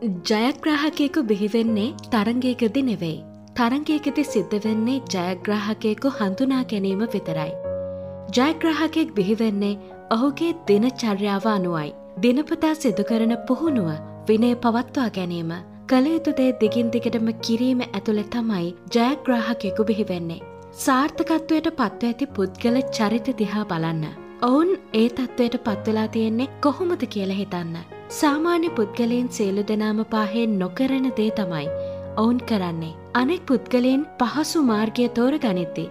ජයග්‍රාහකයකු බිහිවෙන්නේ තරංගයකදි නෙවෙයි. තරංගයකති සිද්ධ වෙන්නේ ජයග්‍රාහකයකු හඳුනා ගැනීම විතරයි. ජයග්‍රාහකයෙක් බිහිවෙන්නේ ඔහුගේ දින චර්යාව අනුවයි. දිනපතා සිදුකරන පුහුණුව විනය පවත්වා ගැනීම කළයුතුදේ දිගින් දිගටම කිරීම ඇතුළෙ තමයි ජයග්‍රාහකයෙකු බිහිවෙන්නේ. සාර්ථකත්වයට පත්ව ඇති පුද්ගල චරිත දිහා බලන්න. ඔවුන් ඒ තත්ත්වයට පත්වෙලා තියෙන්නේ කොහොමද කියල හිතන්න. සාමාන්‍ය පුද්ගලයෙන් සියලු දෙනාම පාහෙන් නොකරන දේ තමයි. ඔවුන් කරන්නේ. අනෙක් පුද්ගලයෙන් පහසු මාර්ගය තෝර ගනිද්දි.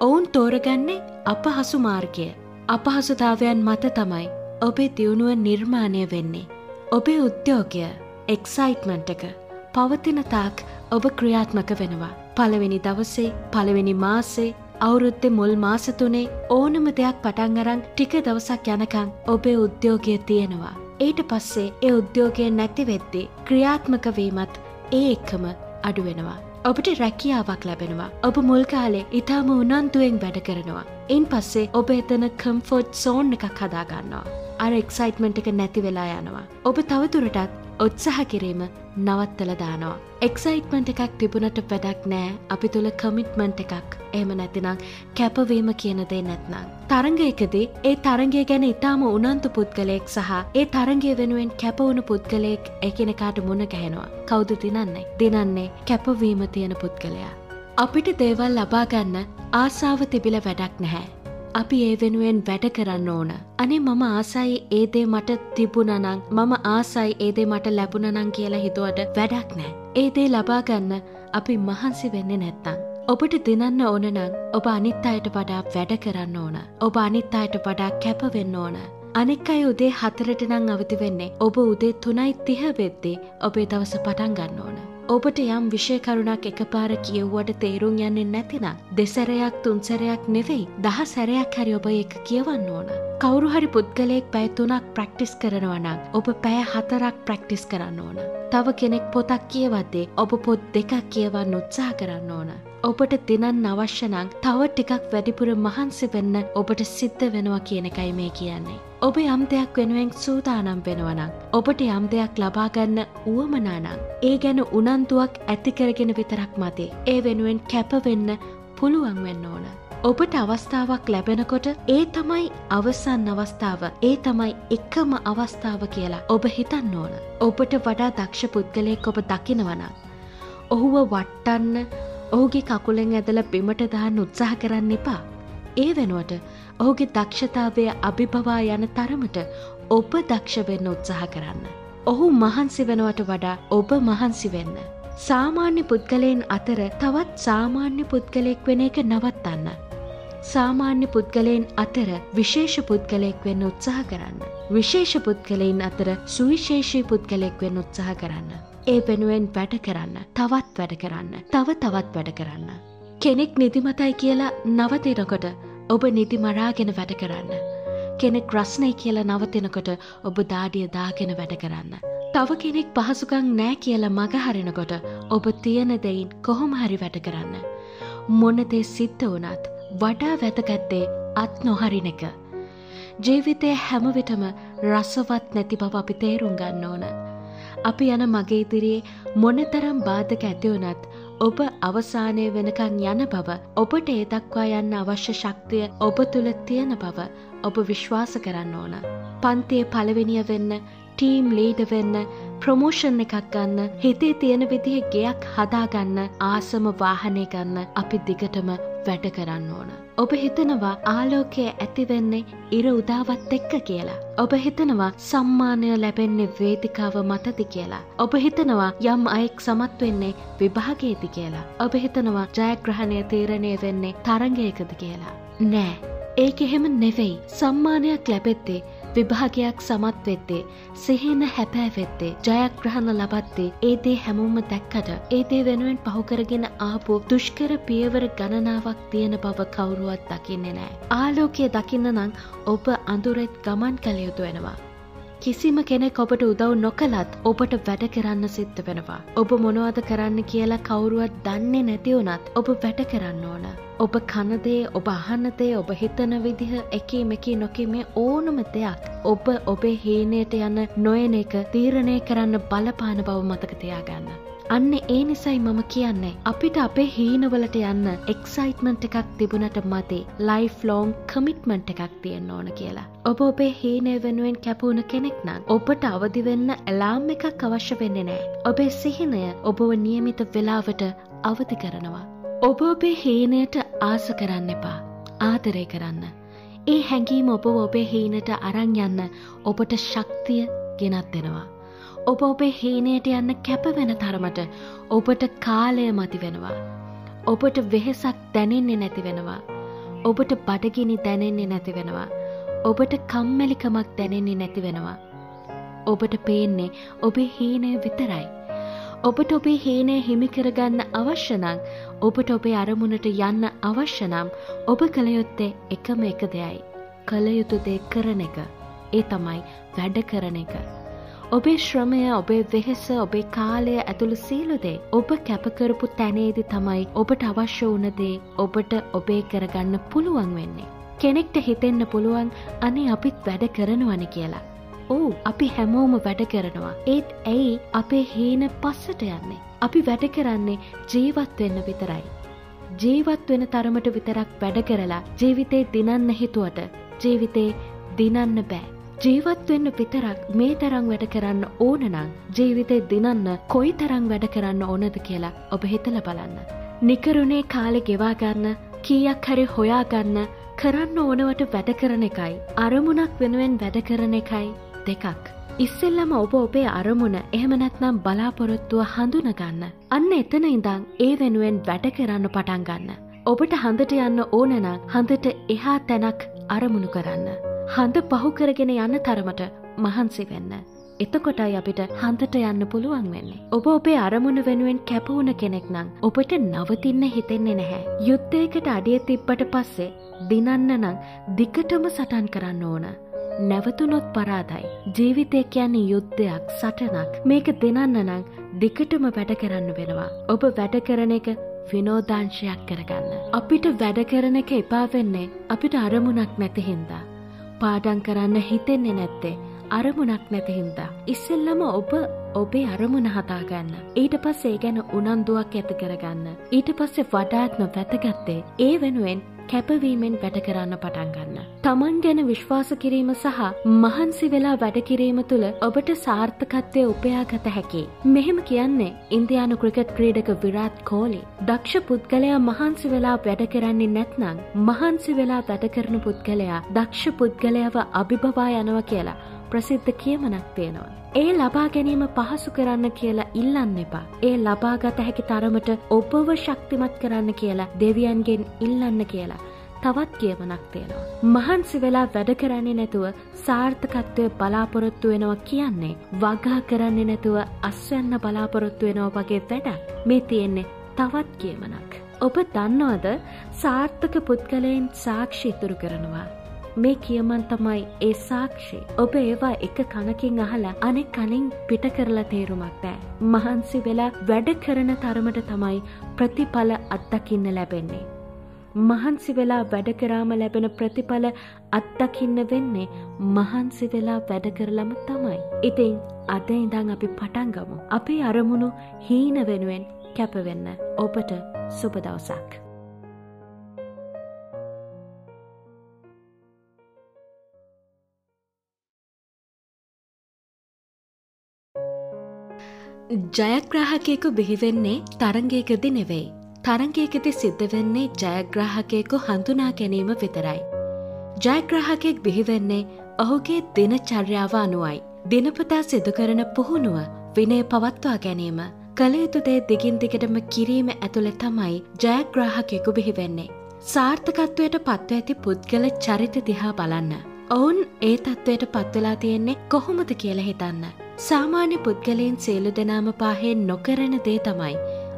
ඔවුන් තෝරගන්නේ අපහසු මාර්ගය. අපහසුතාවයන් මත තමයි ඔබේ දියුණුව නිර්මාණය වෙන්නේ. ඔබේ උද්‍යෝගය එක්සයිට්මන්ට් එක පවතින තාක් ඔබ ක්‍රියාත්මක වෙනවා. පළවෙනි දවසේ පළවෙනි මාසේ අවුරුත්තෙ මුල් මාසතුනේ ඕනම දෙයක් පටන් අරං ටික දවසක් යනකං ඔබේ උද්‍යෝගය තියෙනවා. ඊට පස්සේ ඒ උද්‍යෝගය නැතිවෙද්දි ක්‍රියාත්මකවීමත් ඒ එක්කම අඩුවෙනවා. ඔබට රැකියාවක් ලැබෙනවා. ඔබ මුල්කාලේ ඉතාම උනන්තුවෙන් වැඩ කරනවා. ඉන් පස්සේ ඔබ එතන කම්ෆෝට් සෝන් එකක් හදාගන්නවා. අර එක්සයිට්මෙන්ට් එක නැති වෙලා යනවා. ඔබ තවතුරටත් උත්සාහ කිරීම නවත්තල දානවා. එක්සයිට්මන්ට් එකක් තිබුණට වැඩක් නෑ අපි තුළ කමිට්මන්ට් එකක් එහම නැතිනම් කැපවීම කියනදේ නැත්නම්. තරගයකදී ඒ තරගේ ගැන ඉතාම උනන්තු පුද්ගලයෙක් සහ ඒ තරගේ වෙනුවෙන් කැපවුණු පුද්ගලයෙක් එකනෙකාට මුණ ගැහෙනවා. කෞුද දිනන්නේ. දිනන්නේ කැපවීම තියෙන පුද්ගලයා. අපිට දේවල් ලබාගන්න ආසාාව තිබිල වැඩක් නැහැ. අපි ඒ වෙනුවෙන් වැඩ කරන්න ඕන. අනේ මම ආසයි ඒදේ මට තිබුණනං මම ආසයි ඒදේ මට ලැබුණනං කියලා හිතුවට වැඩක් නෑ. ඒදේ ලබාගන්න අපි මහන්සි වෙන්න නැත්තං. ඔබට දිනන්න ඕනනං ඔබ අනිත් අයට වඩා වැඩ කරන්න ඕන. ඔබ අනිත් අයට වඩා කැපවෙන්න ඕන. අනෙක් අය උදේ හතරට නං අවති වෙන්නේ ඔබ උදේ තුනයි තිහ වෙද්දේ ඔබේ දවස පටන් ගන්න ඕන. ඔබට යම් විෂයකරුණක් එකපාර කියව්වට තේරුම් යන්නේ නැතිනම් දෙසැරයක් තුන්සැරයක් නෙවෙයි දහ සැරයක් හරි ඔබ එක කියවන්න ඕන. කවුරු හරි පුද්ගලයෙක් පැය තුනක් ප්‍රක්ටිස් කරනවනම් ඔබ පැය හතරක් ප්‍රක්ටිස් කරන්න ඕන. තව කෙනෙක් පොතක් කියවද්දේ ඔබ පොත් දෙකක් කියවන්න උත්සාහ කරන්න ඕන. ඔබට දිනන් අවශ්‍යනං තව ටිකක් වැඩිපුර මහන්සි වෙන්න ඔබට සිද්ධ වෙනවා කියන එකයි මේ කියන්නේ. ඔබ යම් දෙයක් වෙනුවෙන් සූදානම් වෙනවනං. ඔබට යම් දෙයක් ලබාගන්න වුවමනානං. ඒ ගැන උනන්තුවක් ඇතිකරගෙන විතරක් මතේ. ඒ වෙනුවෙන් කැපවෙන්න පුළුවන් වෙන්න ඕන. ඔබට අවස්ථාවක් ලැබෙනකොට ඒ තමයි අවසන් අවස්ථාව ඒ තමයි එකම අවස්ථාව කියලා ඔබ හිතන්න ඕන. ඔබට වඩා දක්ෂ පුද්ගලයෙක් ඔබ දකිනවනම්. ඔහුව වට්ටන්න ඔහුගේ කකුලෙන් ඇදල බිමට දාන්න උත්සාහ කරන්න එපා. ඒ වෙනුවට ඔහුගේ දක්ෂතාවය අභිභවා යන තරමට ඔබ දක්ෂවෙන්න උත්සාහ කරන්න. ඔහු මහන්සි වෙනවට වඩා ඔබ මහන්සි වෙන්න. සාමාන්‍ය පුද්ගලයෙන් අතර තවත් සාමාන්‍ය පුද්ගලයෙක් වෙන එක නවත්තන්න. සාමාන්‍ය පුද්ගලයෙන් අතර විශේෂ පුද්ගලයෙක් වෙන්න උත්සාහ කරන්න. විශේෂ පුද්ගලයින් අතර සුවිශේෂී පුද්ගලෙක් වෙන්න උත්සාහ කරන්න. ඒ වෙනුවෙන් වැඩ කරන්න තවත් වැඩ කරන්න තව තවත් වැඩ කරන්න. කෙනෙක් නිදිමතයි කියලා නවතිනකොට ඔබ නිදි මරාගෙන වැඩ කරන්න. කෙනෙක් රස්නයි කියලා නවතිනකොට ඔබ දාඩිය දාගෙන වැඩ කරන්න. තව කෙනෙක් පහසුකං නෑ කියලා මගහරිනකොට ඔබ තියෙන දෙයින් කොහොම හරි වැඩ කරන්න. මොනදේ සිද්ධ වනත් වඩා වැතගත්තේ අත් නොහරින එක. ජීවිතය හැමවිටම රසවත් නැති බව අපි තේරුම් ගන්න ඕන. අපි යන මගේ ඉදිරියේ මොනතරම් බාධක ඇතිවනත් ඔබ අවසානය වෙනකං යන බව ඔබට ඒ දක්වා යන්න අවශ්‍ය ශක්තිය ඔබ තුළ තියෙන බව ඔබ විශ්වාස කරන්න ඕන. පන්තිය පළවෙනිය වෙන්න ටීම් ලීඩ වෙන්න ප්‍රමෝෂන් එකක් ගන්න හිතේ තියෙන විදිහ ගෙයක් හදාගන්න ආසම වාහනය ගන්න අපි දිගටම වැඩ කරන්න ඕන. ඔබ හිතනවා ආලෝකය ඇතිවෙන්නේ ඉර උදාවත් එක්ක කියලා. ඔබ හිතනවා සම්මානය ලැබෙන්නේ වේදිකාව මතති කියලා. ඔබ හිතනවා යම් අයෙක් සමත් වෙන්නේ විභාගයේති කියලා. ඔබ හිතනවා ජයග්‍රහණය තීරණය වෙන්නේ තරගයකද කියලා. නෑ. ඒක එහෙම නෙවෙයි. සම්මානයක් ලැබෙත්තේ විභාගයක් සමත් වෙද්දේ සිහින හැපෑවෙද්දේ ජයග්‍රහණ ලබද්දේ ඒ දේ හැමෝම දැක්කට ඒ දේ වෙනුවෙන් පහුකරගෙන ආපු දුෂ්කර පියවර ගණනාවක් තියෙන බව කවුරුවත් දකින්නේ නෑ. ආලෝකය දකින්න නං ඔබ අඳුරෙත් ගමන් කළ යුතු වෙනවා. කිසිම කෙනෙක් ඔබට උදව් නොකලත් ඔබට වැඩ කරන්න සිද්ධ වෙනවා. ඔබ මොනවද කරන්න කියලා කවුරුවත් දන්නේ නැතිවුනත් ඔබ වැඩ කරන්න ඕන. ඔබ කනදේ ඔබ අහන්නදේ ඔබ හිතන විදිහ එකී මෙකී නොකී මේ ඕනම දෙයක් ඔබ ඔබේ හීනයට යන නොයන එක තීරණය කරන්න බලපාන බව මතකතියාගන්න. අන්න ඒ නිසයි මම කියන්නේ අපිට අපේ හීනවලට යන්න එක්සයිට්මන්ට් එකක් තිබුණට මතේ ලයිෆ් ලෝන් කමිට්මන්ට් එකක් තියෙන්න ඕන කියලා. ඔබ ඔබේ හීනය වෙනුවෙන් කැපුුණ කෙනෙක් නම් ඔබට අවදි වෙන්න ඇලාම් එකක් අවශ්‍ය වෙන්නේ නෑ. ඔබේ සිහිනය ඔබව නියමිත වෙලාවට අවදි කරනවා. ඔබ ඔබේ හීනයට ආස කරන්න එපා. ආදරය කරන්න. ඒ හැඟීම ඔබ ඔබේ හීනට අරං යන්න ඔබට ශක්තිය ගෙනත් දෙනවා. ඔබ ඔබේ හීනයට යන්න කැපවෙන තරමට ඔබට කාලය මති වෙනවා. ඔබට වෙහෙසක් දැනෙන්නේ නැති වෙනවා. ඔබට බඩගිනි දැනෙන්නේ නැති වෙනවා. ඔබට කම්මැලිකමක් දැනෙන්නේ නැති වෙනවා. ඔබට පේන්නේ ඔබේ හීනය විතරයි. ඔබට ඔබේ හීනය හිමිකරගන්න අවශ්‍යනං ඔබට ඔබේ අරමුණට යන්න අවශ්‍යනම් ඔබ කළයුත්තේ එකම එක දෙයයි. කළයුතු දේ කරන එක. ඒ තමයි වැඩ කරන එක. ඔබේ ශ්‍රමය ඔබේ වෙහෙස ඔබේ කාලය ඇතුළු සීලුදේ ඔබ කැපකරපු තැනේදි තමයි ඔබට අවශ්‍ය වනදේ ඔබට ඔබේ කරගන්න පුළුවන් වෙන්නේ. කෙනෙක්ට හිතෙන්න පුළුවන් අනේ අපිත් වැඩ කරනවන කියලා. ඕ අපි හැමෝම වැඩ කරනවා. ඒත් ඇයි අපේ හීන පස්සට යන්නේ. අපි වැඩ කරන්නේ ජීවත් වෙන්න විතරයි. ජීවත් වෙන තරමට විතරක් වැඩ කරලා ජීවිතේ දිනන්න හිතුවට ජීවිතේ දිනන්න බෑ. ජීවත් වෙන්න විතරක් මේ තරම් වැඩ කරන්න ඕනනං ජීවිතේ දිනන්න කොයි තරම් වැඩ කරන්න ඕනද කියලා ඔබ හිතල බලන්න. නිකරුණේ කාලෙ ගෙවාගන්න කීයක් හරි හොයාගන්න කරන්න ඕනවට වැඩ කරන එකයි අරමුණක් වෙනුවෙන් වැඩ කරන එකයි දෙකක්. ඉස්සෙල්ලම ඔබ ඔබේ අරමුණ එහෙම නැත්නම් බලාපොරොත්තුව හඳුනගන්න. අන්න එතන ඉඳං ඒ වෙනුවෙන් වැඩ කරන්න පටන් ගන්න. ඔබට හඳට යන්න ඕනනම් හඳට එහා තැනක් අරමුණු කරන්න. හඳ පහු කරගෙන යන්න තරමට මහන්සි වෙන්න. එතකොටයි අපිට හන්දට යන්න පුළුවන් වෙන්නේ. ඔබ ඔබේ අරමුණ වෙනුවෙන් කැපවුණ කෙනෙක් නම් ඔබට නවතින්න හිතෙන්නේ නැහැ. යුද්ධයකට අඩිය තිබ්බට පස්සේ දිනන්න නම් දිකටම සටන් කරන්න ඕන. නැවතුනොත් පරාදයි. ජීවිතය කියන්නේ යුද්ධයක් සටනක් මේක දෙනන්න නම් දිකටම වැඩ කරන්න වෙනවා. ඔබ වැඩ කරන එක විනෝදාංශයක් කරගන්න. අපිට වැඩ කරන එක එපා වෙන්නේ අපිට අරමුණක් නැති හින්දා. පාඩන් කරන්න හිතෙන්නේ නැත්තේ අරමුණක් නැති හින්දා. ඉස්සෙල්ලම ඔබ ඔබේ අරමුණ හතාගන්න. ඊට පස්සේ ගැන උනන්දුවක් ඇති කරගන්න. ඊට පස්සේ වඩාත්ම වැතගත්තේ ඒ වෙනුවෙන් කැපවීමෙන් වැඩ කරන්න පටන් ගන්න. තමන් ගැන විශ්වාස කිරීම සහ මහන්සි වෙලා වැඩ කිරීම තුළ ඔබට සාර්ථකත්වය උපයාගත හැකි. මෙහෙම කියන්නේ ඉන්දයානු ක්‍රිකට් ක්‍රීඩක විරාත් කෝලි. දක්ෂ පුද්ගලයා මහන්සි වෙලා වැඩ කරන්නේ නැත්නං මහන්සි වෙලා වැඩ කරන පුද්ගලයා දක්ෂ පුද්ගලයාව අභිභවා යනව කියලා ප්‍රසිද්ධ කියමනක් තියෙනවා. ඒ ලබා ගැනීම පහසු කරන්න කියලා ඉල්ලන්න එපා. ඒ ලබාගත හැකි තරමට ඔබව ශක්තිමත් කරන්න කියලා දෙවියන්ගෙන් ඉල්ලන්න කියලා. තවත් කියමනක් තියෙනවා. මහන්සි වෙලා වැඩ කරන්නේ නැතුව සාර්ථකත්වය බලාපොරොත්තු වෙනවා කියන්නේ වගා කරන්නේ නැතුව අස්වැන්න බලාපොරොත්තු වෙනවා වගේ වැඩක් මේ තියෙන්නේ තවත් කියමනක්. ඔබ දන්නවද සාර්ථක පුද්ගලයෙන් සාක්ෂි ඉතුරු කරනවා. මේ කියමන් තමයි ඒ සාක්ෂි. ඔබ ඒවා එක කනකින් අහලා අනෙක් කනින් පිට කරලා තේරුමක් නෑ. මහන්සි වෙලා වැඩ කරන තරමට තමයි ප්‍රතිඵල අත්දකින්න ලැබෙන්නේ. මහන්සි වෙලා වැඩ කරාම ලැබෙන ප්‍රතිඵල අත්දකින්න වෙන්නේ මහන්සි වෙලා වැඩ කරලම තමයි. ඉතින් අද ඉඳං අපි පටන්ගමු. අපේ අරමුණු හීන වෙනුවෙන් කැපවෙන්න ඔබට සුබදවසක්. ජයග්‍රාහකයකු බිහිවෙන්නේ තරංගයකදි නෙවෙයි. තරංගයකති සිද්ධ වෙන්නේ ජයග්‍රාහකයකු හඳුනා ගැනීම විතරයි. ජයග්‍රාහකයෙක් බිහිවෙන්නේ ඔහුගේ දින චර්යාව අනුවයි. දිනපතා සිදුකරන පුහුණුව විනය පවත්වා ගැනීම කළයුතුදේ දිගින් දිගටම කිරීම ඇතුළෙ තමයි ජයග්‍රාහකයෙකු බිහිවෙන්නේ. සාර්ථකත්වයට පත්ව ඇති පුද්ගල චරිත දිහා බලන්න. ඔවුන් ඒ තත්ත්වයට පත්වෙලා තියෙන්නේ කොහොමද කියල හිතන්න. සාමාන්‍ය පුද්ගලයෙන් සියලු දෙනාම පාහෙන් නොකරන දේ තමයි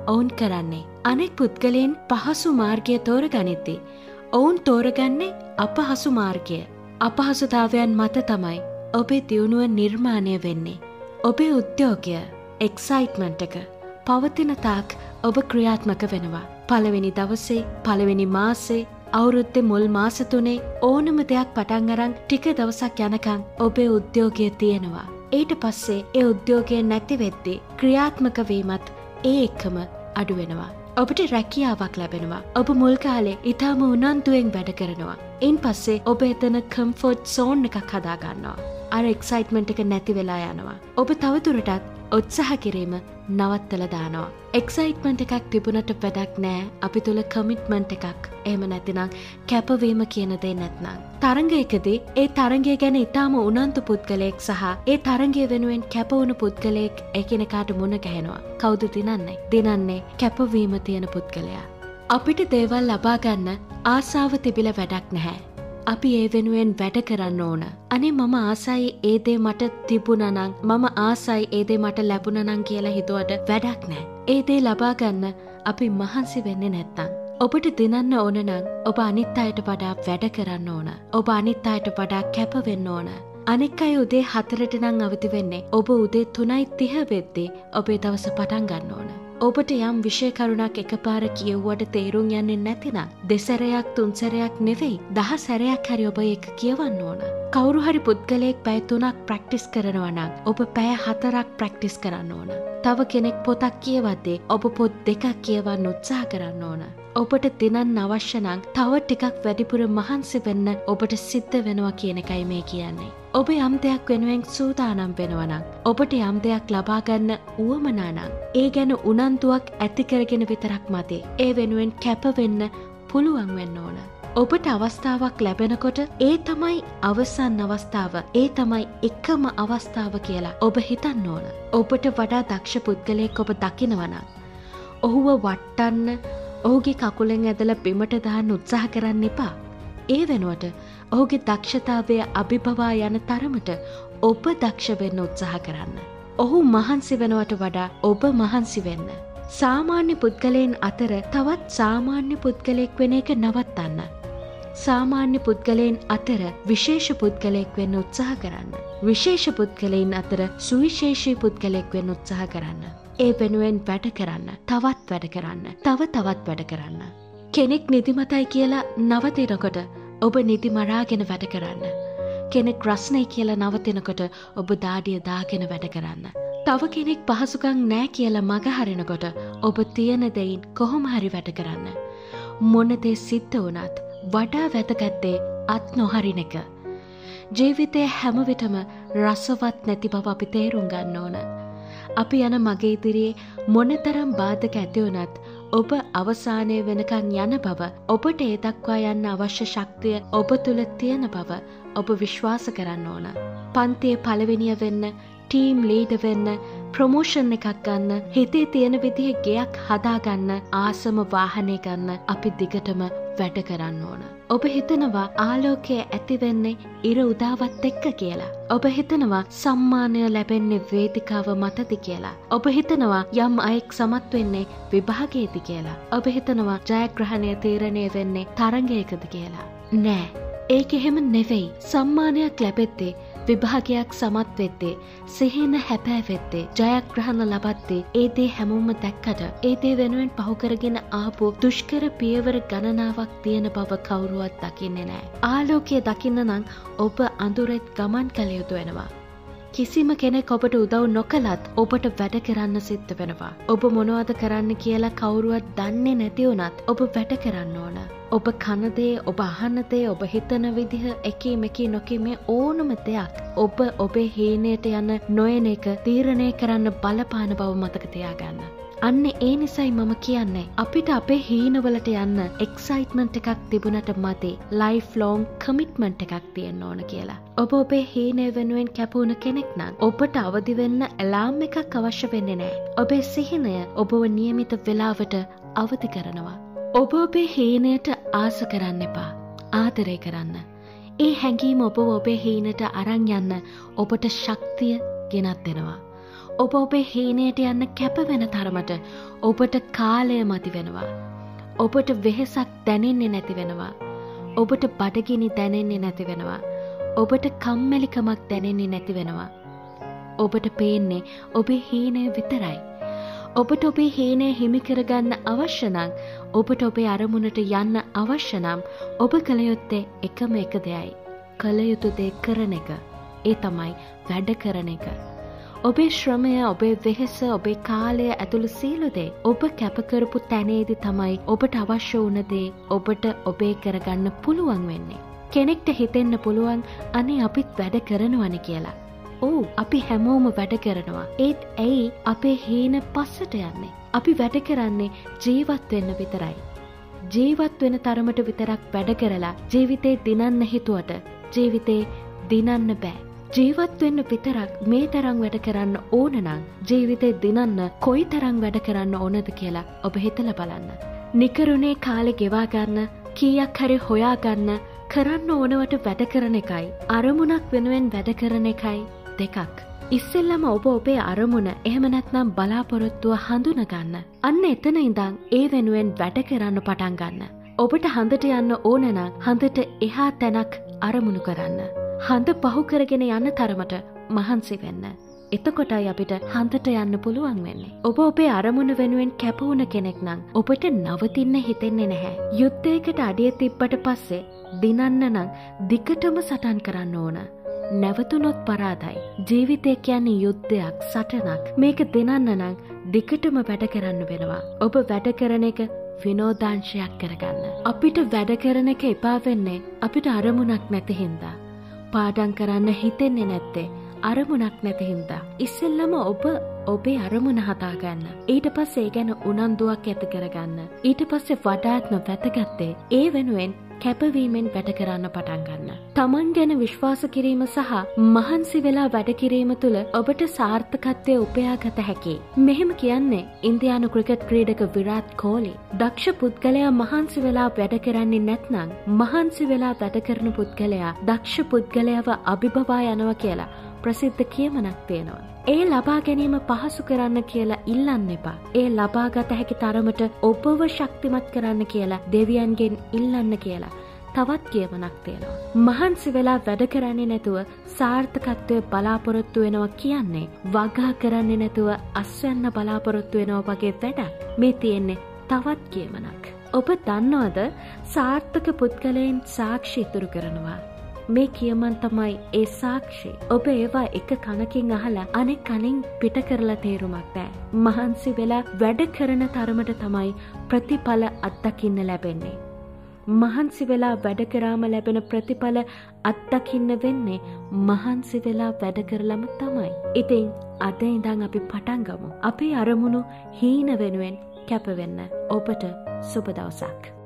ඔවුන් කරන්නේ. අනෙක් පුද්ගලයෙන් පහසු මාර්ගය තෝර ගනිද්දි. ඔවුන් තෝරගන්නේ අපහසු මාර්ගය. අපහසුතාවයන් මත තමයි ඔබේ දියුණුව නිර්මාණය වෙන්නේ. ඔබේ උද්‍යෝගය එක්සයිට්මන්ට් එක පවතින තාක් ඔබ ක්‍රියාත්මක වෙනවා. පළවෙනි දවසේ පළවෙනි මාසේ අවුරුත්තෙ මුල් මාසතුනේ ඕනම දෙයක් පටන් අරං ටික දවසක් යනකං ඔබේ උද්‍යෝගය තියෙනවා. ඊට පස්සේ ඒ උද්‍යෝගය නැතිවෙද්දි ක්‍රියාත්මකවීමත් ඒ එක්කම අඩුවෙනවා. ඔබට රැකියාවක් ලැබෙනවා. ඔබ මුල්කාලේ ඉතාම උනන්තුවෙන් වැඩ කරනවා. ඉන් පස්සේ ඔබ එතන කම්ෆෝට් සෝන් එකක් හදාගන්නවා. අර එක්සයිට්මන්ට් එක නැති වෙලා යනවා. ඔබ තවතුරටත් උත්සාහ කිරීම නවත්තල දානවා. එක්සයිට්මන්ට් එකක් තිබුණට වැඩක් නෑ අපි තුළ කමිට්මන්ට් එකක් එහම නැතිනම් කැපවීම කියන දේ නැත්නම්. තරංගයකදී ඒ තරගේ ගැන ඉතාම උනන්තු පුද්ගලයෙක් සහ ඒ තරගේ වෙනුවෙන් කැපවුණු පුද්ගලයෙක් එකනෙකාට මුණ ගැහෙනවා. කෞුද දිනන්නේ දිනන්නේ කැපවීම තියෙන පුද්ගලයා. අපිට දේවල් ලබාගන්න ආසාාව තිබිල වැඩක් නැහැ. අපි ඒ වෙනුවෙන් වැඩ කරන්න ඕන. අනේ මම ආසයි ඒදේ මට තිබුණනං මම ආසයි ඒදේ මට ලැබුණනං කියලා හිතුවට වැඩක් නෑ. ඒදේ ලබාගන්න අපි මහන්සි වෙන්න නැත්තං. ඔබට දිනන්න ඕනනං ඔබ අනිත් අයට වඩා වැඩ කරන්න ඕන. ඔබ අනිත් අයට වඩා කැපවෙන්න ඕන. අනෙක් අය උදේ හතරට නං අවති වෙන්නේ ඔබ උදේ තුනයි තිහ වෙද්දේ ඔබේ දවස පටන් ගන්න ඕන. ඔබට යම් විෂයකරුණක් එකපාර කියව්වට තේරුම් යන්නේ නැතිනම් දෙසැරයක් තුන්සැරයක් නෙවෙයි දහ සැරයක් හරි ඔබ එක කියවන්න ඕන. කවුරු හරි පුද්ගලයෙක් පැය තුනක් ප්‍රක්ටිස් කරනවනම් ඔබ පැය හතරක් ප්‍රක්ටිස් කරන්න ඕන. තව කෙනෙක් පොතක් කියවද්දේ ඔබ පොත් දෙකක් කියවන්න උත්සාහ කරන්න ඕන. ඔබට දිනන් අවශ්‍යනං තව ටිකක් වැඩිපුර මහන්සි වෙන්න ඔබට සිද්ධ වෙනවා කියන එකයි මේ කියන්නේ. ඔබ යම් දෙයක් වෙනුවෙන් සූදානම් වෙනවනං. ඔබට යම් දෙයක් ලබාගන්න වුවමනානං. ඒ ගැන උනන්තුවක් ඇතිකරගෙන විතරක් මතේ. ඒ වෙනුවෙන් කැපවෙන්න පුළුවන් වෙන්න ඕන. ඔබට අවස්ථාවක් ලැබෙනකොට ඒ තමයි අවසන් අවස්ථාව ඒ තමයි එකම අවස්ථාව කියලා ඔබ හිතන්න ඕන. ඔබට වඩා දක්ෂ පුද්ගලයෙක් ඔබ දකිනවනම්. ඔහුව වට්ටන්න ඔහුගේ කකුලෙන් ඇදල බිමට දාන්න උත්සාහ කරන්න එපා. ඒ වෙනුවට ඔහුගේ දක්ෂතාවය අභිභවා යන තරමට ඔබ දක්ෂ වෙන්න උත්සාහ කරන්න. ඔහු මහන්සි වෙනවට වඩා ඔබ මහන්සි වෙන්න. සාමාන්‍ය පුද්ගලයෙන් අතර තවත් සාමාන්‍ය පුද්ගලයෙක් වෙන එක නවත්තන්න. සාමාන්‍ය පුද්ගලයෙන් අතර විශේෂ පුද්ගලයෙක් වෙන්න උත්සාහ කරන්න. විශේෂ පුද්ගලයින් අතර සුවිශේෂී පුද්ගලෙක් වෙන්න උත්සාහ කරන්න. ඒ වෙනුවෙන් වැඩ කරන්න තවත් වැඩ කරන්න තව තවත් වැඩ කරන්න. කෙනෙක් නිදිමතයි කියලා නවතිනකොට ඔබ නිදි මරාගෙන වැඩ කරන්න. කෙනෙක් රස්නයි කියලා නවතිනකොට ඔබ දාඩිය දාගෙන වැඩ කරන්න. තව කෙනෙක් පහසුකං නෑ කියලා මගහරිනකොට ඔබ තියෙන දෙයින් කොහොම හරි වැඩ කරන්න. මොනදේ සිද්ධ වනත් වඩා වැතගත්තේ අත් නොහරින එක. ජීවිතය හැමවිටම රසවත් නැති බව අපි තේරුම් ගන්න ඕන. අපි යන මගේ ඉදිරියේ මොනතරම් බාධක ඇතිවනත් ඔබ අවසානය වෙනකං යන බව ඔබට ඒ දක්වා යන්න අවශ්‍ය ශක්තිය ඔබ තුළ තියෙන බව ඔබ විශ්වාස කරන්න ඕන. පන්තිය පළවෙනිය වෙන්න ටීම් ලීඩ වෙන්න ප්‍රමෝෂන් එකක් ගන්න හිතේ තියෙන විදිහ ගෙයක් හදාගන්න ආසම වාහනය ගන්න අපි දිගටම වැඩ කරන්න ඕන. ඔබ හිතනවා ආලෝකය ඇතිවෙන්නේ ඉර උදාවත් එක්ක කියලා. ඔබ හිතනවා සම්මානය ලැබෙන්නේ වේදිකාව මතති කියලා. ඔබ හිතනවා යම් අයෙක් සමත් වෙන්නේ විභාගයේති කියලා. ඔබ හිතනවා ජයග්‍රහණය තීරණය වෙන්නේ තරගයකද කියලා. නෑ. ඒක එහෙම නෙවෙයි. සම්මානයක් ලැබෙත්තේ විභාගයක් සමත් වෙද්දේ සිහින හැපෑවෙද්දේ ජයග්‍රහණ ලබද්දේ ඒ දේ හැමෝම දැක්කට ඒ දේ වෙනුවෙන් පහුකරගෙන ආපු දුෂ්කර පියවර ගණනාවක් තියෙන බව කවුරුවත් දකින්නේ නෑ. ආලෝකය දකින්න නම් ඔබ අඳුරෙත් ගමන් කළ යුතු වෙනවා. කිසිම කෙනෙක් ඔබට උදව් නොකලත් ඔබට වැඩ කරන්න සිද්ධ වෙනවා. ඔබ මොනවද කරන්න කියලා කවුරුවත් දන්නේ නැතිවුනත් ඔබ වැඩ කරන්න ඕන. ඔබ කනදේ ඔබ අහන්නදේ ඔබ හිතන විදිහ එකී මෙකී නොකි මේ ඕනම දෙයක් ඔබ ඔබේ හීනයට යන නොයන එක තීරණය කරන්න බලපාන බව මතක තියාගන්න. අන්න ඒ නිසයි මම කියන්නේ අපිට අපේ හීනවලට යන්න එක්සයිට්මන්ට් එකක් තිබුණට මතේ ලයිෆ් ලෝන් කමිට්මන්ට් එකක් තියෙන්න ඕන කියලා. ඔබ ඔබේ හීනය වෙනුවෙන් කැපවුණ කෙනෙක් නම් ඔබට අවදි වෙන්න ඇලාම් එකක් අවශ්‍ය වෙන්නේ නෑ. ඔබේ සිහිනය ඔබව නියමිත වෙලාවට අවදි කරනවා. ඔබ ඔබේ හීනයට ආස කරන්න එපා. ආදරය කරන්න. ඒ හැඟීම ඔබ ඔබේ හීනට අරං යන්න ඔබට ශක්තිය ගෙනත් දෙනවා. ඔබ ඔබේ හීනයට යන්න කැපවෙන තරමට ඔබට කාලය මති වෙනවා. ඔබට වෙහෙසක් දැනෙන්නේ නැති වෙනවා. ඔබට බඩගිනි දැනෙන්නේ නැති වෙනවා. ඔබට කම්මැලිකමක් දැනෙන්නේ නැති වෙනවා. ඔබට පේන්නේ ඔබේ හීනය විතරයි. ඔබට ඔබේ හේනේ හිමිකරගන්න අවශ්‍යනං ඔබට ඔබේ අරමුණට යන්න අවශ්‍යනම් ඔබ කළයුත්තේ එකම එක දෙයයි. කළයුතුදේ කරන එක. ඒ තමයි වැඩ කරන එක. ඔබේ ශ්‍රමය ඔබේ වෙහෙස ඔබේ කාලය ඇතුළු සීලුදේ ඔබ කැපකරපු තැනේදි තමයි ඔබට අවශ්‍ය වනදේ ඔබට ඔබේ කරගන්න පුළුවන් වෙන්නේ. කෙනෙක්ට හිතෙන්න පුළුවන් අනේ අපිත් වැඩ කරනවන කියලා. ඕ අපි හැමෝම වැඩ කරනවා. ඒත් ඇයි අපේ හීන පස්සට යන්නේ. අපි වැඩ කරන්නේ ජීවත් වෙන්න විතරයි. ජීවත් වෙන තරමට විතරක් වැඩ කරලා ජීවිතේ දිනන්න හිතුවට ජීවිතේ දිනන්න බෑ. ජීවත් වෙන්න විතරක් මේ තරම් වැඩ කරන්න ඕනනං ජීවිතේ දිනන්න කොයි තරම් වැඩ කරන්න ඕනද කියලා ඔබ හිතල බලන්න. නිකරුණේ කාලෙ ගෙවාගන්න කීයක් හරි හොයාගන්න කරන්න ඕනවට වැඩ කරන එකයි අරමුණක් වෙනුවෙන් වැඩ කරන එකයි දෙකක්. ඉස්සෙල්ලම ඔබ ඔබේ අරමුණ එහෙම නැත්නම් බලාපොරොත්තුව හඳුනගන්න. අන්න එතන ඉඳං ඒ වෙනුවෙන් වැඩ කරන්න පටන් ගන්න. ඔබට හඳට යන්න ඕනනම් හඳට එහා තැනක් අරමුණු කරන්න. හඳ පහුකරගෙන යන්න තරමට මහන්සි වෙන්න. එතකොටයි අපිට හන්දට යන්න පුළුවන් වෙන්නේ. ඔබ ඔබේ අරමුණ වෙනුවෙන් කැපවුණ කෙනෙක් නම් ඔබට නවතින්න හිතෙන්නේ නැහැ. යුද්ධයකට අඩිය තිබ්බට පස්සේ දිනන්න නම් දිකටම සටන් කරන්න ඕන. නැවතුනොත් පරාදයි. ජීවිතය කියන්නේ යුද්ධයක් සටනක් මේක දෙනන්න නං දිකටම වැඩ කරන්න වෙනවා. ඔබ වැඩ කරන එක විනෝදාංශයක් කරගන්න. අපිට වැඩ කරන එක එපා වෙන්නේ අපිට අරමුණක් නැති හින්දා. පාඩන් කරන්න හිතෙන්නේ නැත්තේ අරමුණක් නැති හින්දා. ඉස්සෙල්ලම ඔබ ඔබේ අරමුණ හතාගන්න. ඊට පස්සේ ගැන උනන්දුවක් ඇති කරගන්න. ඊට පස්සේ වඩාත්ම වැතගත්තේ ඒ වෙනුවෙන් කැපවීමෙන් වැඩ කරන්න පටන් ගන්න. තමන් ගැන විශ්වාස කිරීම සහ මහන්සි වෙලා වැඩ කිරීම තුළ ඔබට සාර්ථකත්වය උපයාගත හැකි. මෙහෙම කියන්නේ ඉන්දයානු ක්‍රිකට් ක්‍රීඩක විරාත් කෝලි. දක්ෂ පුද්ගලයා මහන්සි වෙලා වැඩ කරන්නේ නැත්නං මහන්සි වෙලා වැඩ කරන පුද්ගලයා දක්ෂ පුද්ගලයාව අභිභවා යනව කියලා ප්‍රසිද්ධ කියමනක් තියෙනවා. ඒ ලබා ගැනීම පහසු කරන්න කියලා ඉල්ලන්න එපා. ඒ ලබාගත හැකි තරමට ඔබව ශක්තිමත් කරන්න කියලා දෙවියන්ගෙන් ඉල්ලන්න කියලා. තවත් කියමනක් තියෙනවා. මහන්සි වෙලා වැඩ කරන්නේ නැතුව සාර්ථකත්වය බලාපොරොත්තු වෙනවා කියන්නේ වගා කරන්නේ නැතුව අස්වැන්න බලාපොරොත්තු වෙනවා වගේ වැඩක් මේ තියෙන්නේ තවත් කියමනක්. ඔබ දන්නවද සාර්ථක පුද්ගලයෙන් සාක්ෂි ඉතුරු කරනවා. මේ කියමන් තමයි ඒ සාක්ෂි. ඔබ ඒවා එක කනකින් අහලා අනෙක් කනින් පිට කරලා තේරුමක් බෑ. මහන්සි වෙලා වැඩ කරන තරමට තමයි ප්‍රතිඵල අත්දකින්න ලැබෙන්නේ. මහන්සි වෙලා වැඩ කරාම ලැබෙන ප්‍රතිඵල අත්දකින්න වෙන්නේ මහන්සි වෙලා වැඩ කරලම තමයි. ඉතින් අද ඉඳං අපි පටන්ගමු. අපේ අරමුණු හීන වෙනුවෙන් කැපවෙන්න ඔබට සුබදවසක්.